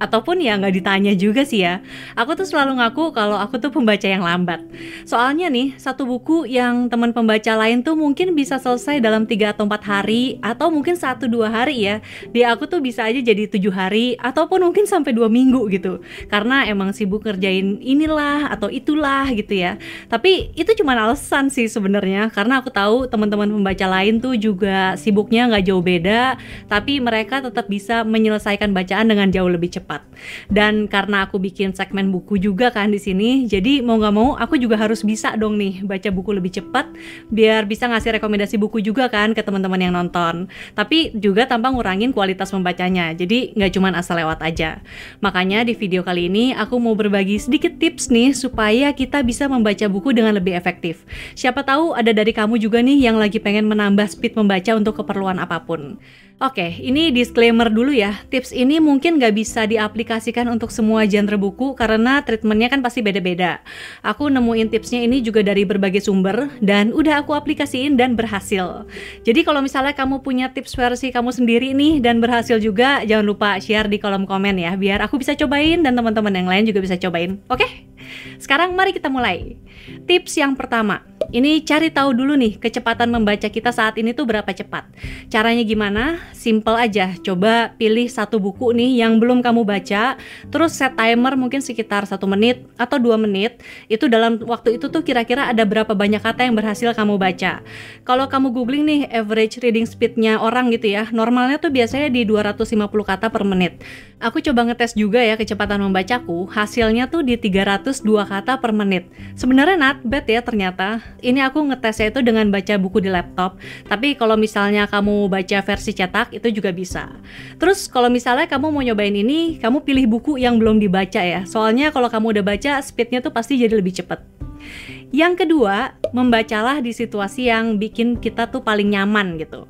ataupun ya nggak ditanya juga sih ya. Aku tuh selalu ngaku kalau aku tuh pembaca yang lambat. Soalnya nih, satu buku yang teman pembaca lain tuh mungkin bisa selesai dalam 3 atau 4 hari, atau mungkin satu dua hari ya. Di aku tuh bisa aja jadi tujuh hari, ataupun mungkin sampai dua minggu gitu. Karena emang sibuk ngerjain inilah atau itulah gitu ya. Tapi itu cuma alasan sih sebenarnya, karena aku tahu teman-teman pembaca lain tuh juga sibuknya nggak jauh beda, tapi mereka tetap bisa menyelesaikan bacaan dengan jauh lebih cepat cepat. Dan karena aku bikin segmen buku juga kan di sini, jadi mau nggak mau aku juga harus bisa dong nih baca buku lebih cepat biar bisa ngasih rekomendasi buku juga kan ke teman-teman yang nonton. Tapi juga tanpa ngurangin kualitas membacanya. Jadi nggak cuma asal lewat aja. Makanya di video kali ini aku mau berbagi sedikit tips nih supaya kita bisa membaca buku dengan lebih efektif. Siapa tahu ada dari kamu juga nih yang lagi pengen menambah speed membaca untuk keperluan apa pun. Oke, ini disclaimer dulu ya. Tips ini mungkin nggak bisa diaplikasikan untuk semua genre buku karena treatmentnya kan pasti beda-beda. Aku nemuin tipsnya ini juga dari berbagai sumber dan udah aku aplikasiin dan berhasil. Jadi kalau misalnya kamu punya tips versi kamu sendiri nih dan berhasil juga, jangan lupa share di kolom komen ya, biar aku bisa cobain dan teman-teman yang lain juga bisa cobain. Oke? Sekarang mari kita mulai. Tips yang pertama, ini cari tahu dulu nih kecepatan membaca kita saat ini tuh berapa cepat. Caranya gimana? Simple aja. Coba pilih satu buku nih yang belum kamu baca, terus set timer mungkin sekitar satu menit atau dua menit. Itu dalam waktu itu tuh kira-kira ada berapa banyak kata yang berhasil kamu baca. Kalau kamu googling nih average reading speednya orang gitu ya, normalnya tuh biasanya di 250 kata per menit. Aku coba ngetes juga ya kecepatan membacaku, hasilnya tuh di 302 kata per menit. Sebenarnya not bad ya ternyata ini aku ngetesnya itu dengan baca buku di laptop. Tapi kalau misalnya kamu baca versi cetak itu juga bisa. Terus kalau misalnya kamu mau nyobain ini, kamu pilih buku yang belum dibaca ya. Soalnya kalau kamu udah baca, speednya tuh pasti jadi lebih cepet. Yang kedua, membacalah di situasi yang bikin kita tuh paling nyaman gitu.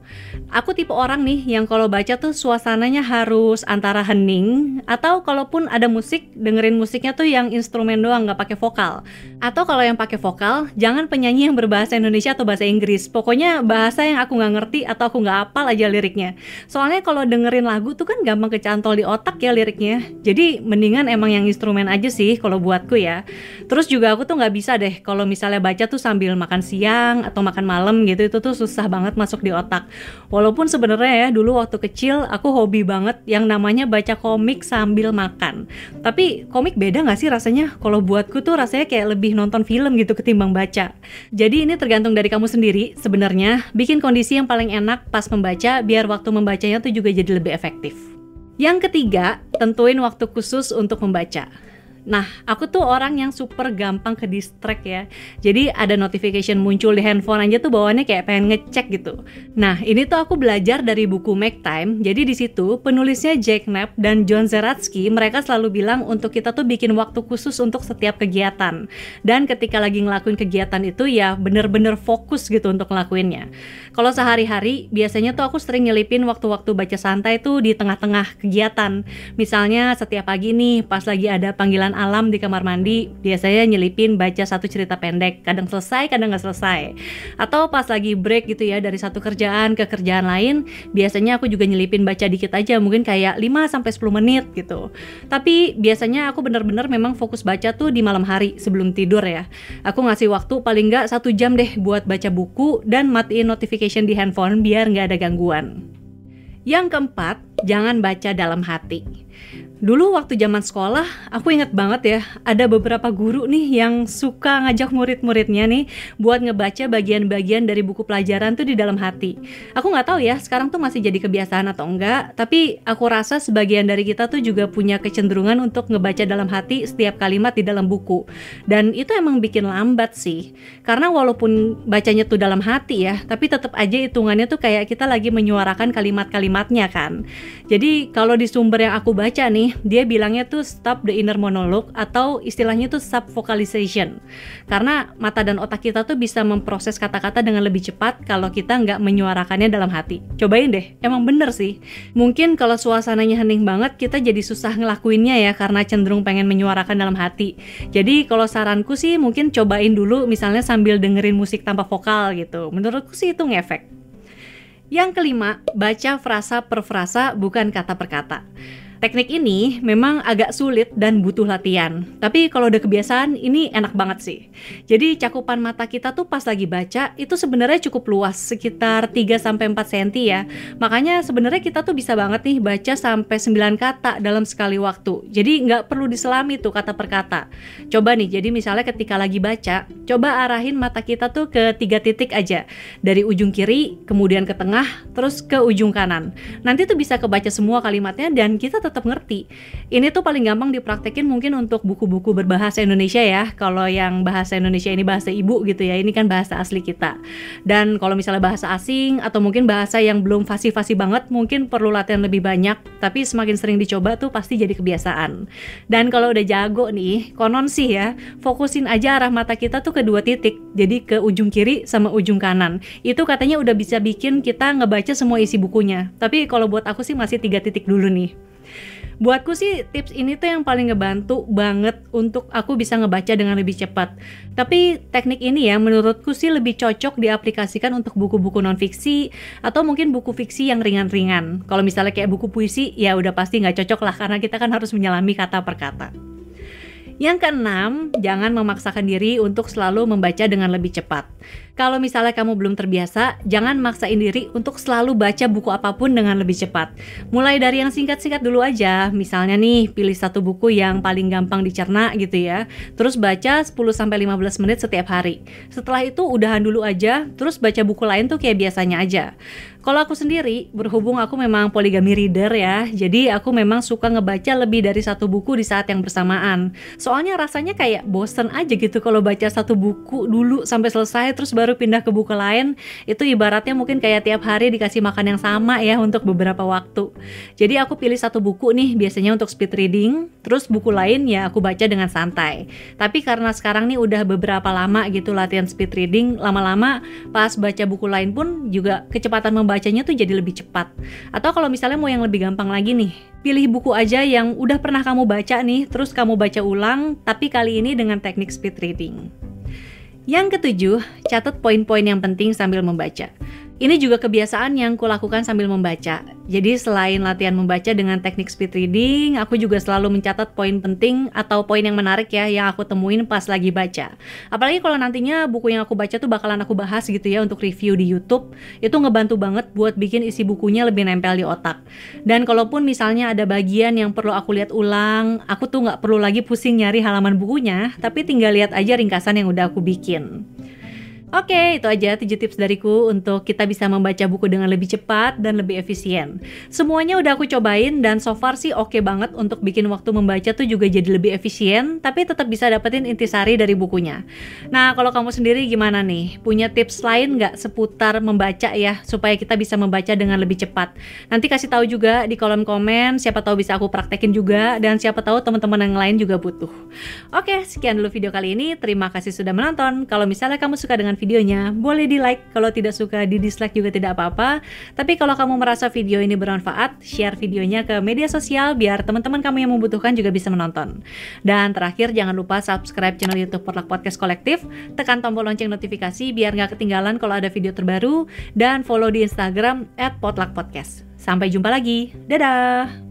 Aku tipe orang nih yang kalau baca tuh suasananya harus antara hening atau kalaupun ada musik, dengerin musiknya tuh yang instrumen doang nggak pakai vokal. Atau kalau yang pakai vokal, jangan penyanyi yang berbahasa Indonesia atau bahasa Inggris. Pokoknya bahasa yang aku nggak ngerti atau aku nggak apal aja liriknya. Soalnya kalau dengerin lagu tuh kan gampang kecantol di otak ya liriknya. Jadi mendingan emang yang instrumen aja sih kalau buatku ya. Terus juga aku tuh nggak bisa deh kalau misalnya baca tuh sambil makan siang atau makan malam gitu itu tuh susah banget masuk di otak. Walaupun sebenarnya ya dulu waktu kecil aku hobi banget yang namanya baca komik sambil makan. Tapi komik beda nggak sih rasanya? Kalau buatku tuh rasanya kayak lebih nonton film gitu ketimbang baca. Jadi ini tergantung dari kamu sendiri sebenarnya bikin kondisi yang paling enak pas membaca biar waktu membacanya tuh juga jadi lebih efektif. Yang ketiga, tentuin waktu khusus untuk membaca. Nah, aku tuh orang yang super gampang ke distract ya. Jadi ada notification muncul di handphone aja tuh bawaannya kayak pengen ngecek gitu. Nah, ini tuh aku belajar dari buku Make Time. Jadi di situ penulisnya Jack Knapp dan John Zeratsky mereka selalu bilang untuk kita tuh bikin waktu khusus untuk setiap kegiatan. Dan ketika lagi ngelakuin kegiatan itu ya bener-bener fokus gitu untuk ngelakuinnya. Kalau sehari-hari biasanya tuh aku sering nyelipin waktu-waktu baca santai tuh di tengah-tengah kegiatan. Misalnya setiap pagi nih pas lagi ada panggilan alam di kamar mandi, biasanya nyelipin baca satu cerita pendek, kadang selesai, kadang nggak selesai. Atau pas lagi break gitu ya dari satu kerjaan ke kerjaan lain, biasanya aku juga nyelipin baca dikit aja, mungkin kayak 5 sampai 10 menit gitu. Tapi biasanya aku bener-bener memang fokus baca tuh di malam hari sebelum tidur ya. Aku ngasih waktu paling nggak satu jam deh buat baca buku dan matiin notification di handphone biar nggak ada gangguan. Yang keempat, jangan baca dalam hati. Dulu waktu zaman sekolah, aku inget banget ya, ada beberapa guru nih yang suka ngajak murid-muridnya nih buat ngebaca bagian-bagian dari buku pelajaran tuh di dalam hati. Aku nggak tahu ya, sekarang tuh masih jadi kebiasaan atau enggak, tapi aku rasa sebagian dari kita tuh juga punya kecenderungan untuk ngebaca dalam hati setiap kalimat di dalam buku. Dan itu emang bikin lambat sih. Karena walaupun bacanya tuh dalam hati ya, tapi tetap aja hitungannya tuh kayak kita lagi menyuarakan kalimat-kalimatnya kan. Jadi kalau di sumber yang aku baca nih, dia bilangnya tuh stop the inner monologue atau istilahnya tuh subvocalization. Karena mata dan otak kita tuh bisa memproses kata-kata dengan lebih cepat kalau kita nggak menyuarakannya dalam hati. Cobain deh, emang bener sih. Mungkin kalau suasananya hening banget, kita jadi susah ngelakuinnya ya karena cenderung pengen menyuarakan dalam hati. Jadi kalau saranku sih mungkin cobain dulu misalnya sambil dengerin musik tanpa vokal gitu. Menurutku sih itu ngefek. Yang kelima, baca frasa per frasa bukan kata per kata. Teknik ini memang agak sulit dan butuh latihan. Tapi kalau udah kebiasaan, ini enak banget sih. Jadi cakupan mata kita tuh pas lagi baca itu sebenarnya cukup luas, sekitar 3 sampai 4 cm ya. Makanya sebenarnya kita tuh bisa banget nih baca sampai 9 kata dalam sekali waktu. Jadi nggak perlu diselami tuh kata per kata. Coba nih, jadi misalnya ketika lagi baca, coba arahin mata kita tuh ke tiga titik aja. Dari ujung kiri, kemudian ke tengah, terus ke ujung kanan. Nanti tuh bisa kebaca semua kalimatnya dan kita tetap ngerti. Ini tuh paling gampang dipraktekin mungkin untuk buku-buku berbahasa Indonesia ya. Kalau yang bahasa Indonesia ini bahasa ibu gitu ya, ini kan bahasa asli kita. Dan kalau misalnya bahasa asing atau mungkin bahasa yang belum fasih-fasih banget, mungkin perlu latihan lebih banyak. Tapi semakin sering dicoba tuh pasti jadi kebiasaan. Dan kalau udah jago nih, konon sih ya, fokusin aja arah mata kita tuh ke dua titik. Jadi ke ujung kiri sama ujung kanan. Itu katanya udah bisa bikin kita ngebaca semua isi bukunya. Tapi kalau buat aku sih masih tiga titik dulu nih. Buatku sih tips ini tuh yang paling ngebantu banget untuk aku bisa ngebaca dengan lebih cepat. Tapi teknik ini ya menurutku sih lebih cocok diaplikasikan untuk buku-buku non fiksi atau mungkin buku fiksi yang ringan-ringan. Kalau misalnya kayak buku puisi ya udah pasti nggak cocok lah karena kita kan harus menyelami kata per kata. Yang keenam, jangan memaksakan diri untuk selalu membaca dengan lebih cepat. Kalau misalnya kamu belum terbiasa, jangan maksain diri untuk selalu baca buku apa pun dengan lebih cepat. Mulai dari yang singkat-singkat dulu aja. Misalnya nih, pilih satu buku yang paling gampang dicerna gitu ya. Terus baca 10 sampai 15 menit setiap hari. Setelah itu udahan dulu aja, terus baca buku lain tuh kayak biasanya aja. Kalau aku sendiri, berhubung aku memang poligami reader ya, jadi aku memang suka ngebaca lebih dari satu buku di saat yang bersamaan. Soalnya rasanya kayak bosen aja gitu kalau baca satu buku dulu sampai selesai terus baru pindah ke buku lain, itu ibaratnya mungkin kayak tiap hari dikasih makan yang sama ya untuk beberapa waktu. Jadi aku pilih satu buku nih biasanya untuk speed reading, terus buku lain ya aku baca dengan santai. Tapi karena sekarang nih udah beberapa lama gitu latihan speed reading, lama-lama pas baca buku lain pun juga kecepatan membaca membacanya tuh jadi lebih cepat. Atau kalau misalnya mau yang lebih gampang lagi nih, pilih buku aja yang udah pernah kamu baca nih, terus kamu baca ulang, tapi kali ini dengan teknik speed reading. Yang ketujuh, catat poin-poin yang penting sambil membaca. Ini juga kebiasaan yang kulakukan sambil membaca. Jadi selain latihan membaca dengan teknik speed reading, aku juga selalu mencatat poin penting atau poin yang menarik ya yang aku temuin pas lagi baca. Apalagi kalau nantinya buku yang aku baca tuh bakalan aku bahas gitu ya untuk review di YouTube, itu ngebantu banget buat bikin isi bukunya lebih nempel di otak. Dan kalaupun misalnya ada bagian yang perlu aku lihat ulang, aku tuh nggak perlu lagi pusing nyari halaman bukunya, tapi tinggal lihat aja ringkasan yang udah aku bikin. Oke, itu aja 7 tips dariku untuk kita bisa membaca buku dengan lebih cepat dan lebih efisien. Semuanya udah aku cobain dan so far sih oke okay banget untuk bikin waktu membaca tuh juga jadi lebih efisien, tapi tetap bisa dapetin intisari dari bukunya. Nah, kalau kamu sendiri gimana nih? Punya tips lain nggak seputar membaca ya, supaya kita bisa membaca dengan lebih cepat? Nanti kasih tahu juga di kolom komen, siapa tahu bisa aku praktekin juga, dan siapa tahu teman-teman yang lain juga butuh. Oke, sekian dulu video kali ini. Terima kasih sudah menonton. Kalau misalnya kamu suka dengan videonya, boleh di like, kalau tidak suka di dislike juga tidak apa-apa. Tapi kalau kamu merasa video ini bermanfaat, share videonya ke media sosial biar teman-teman kamu yang membutuhkan juga bisa menonton. Dan terakhir jangan lupa subscribe channel YouTube Potluck Podcast Kolektif, tekan tombol lonceng notifikasi biar nggak ketinggalan kalau ada video terbaru, dan follow di Instagram @potluckpodcast. Sampai jumpa lagi, dadah.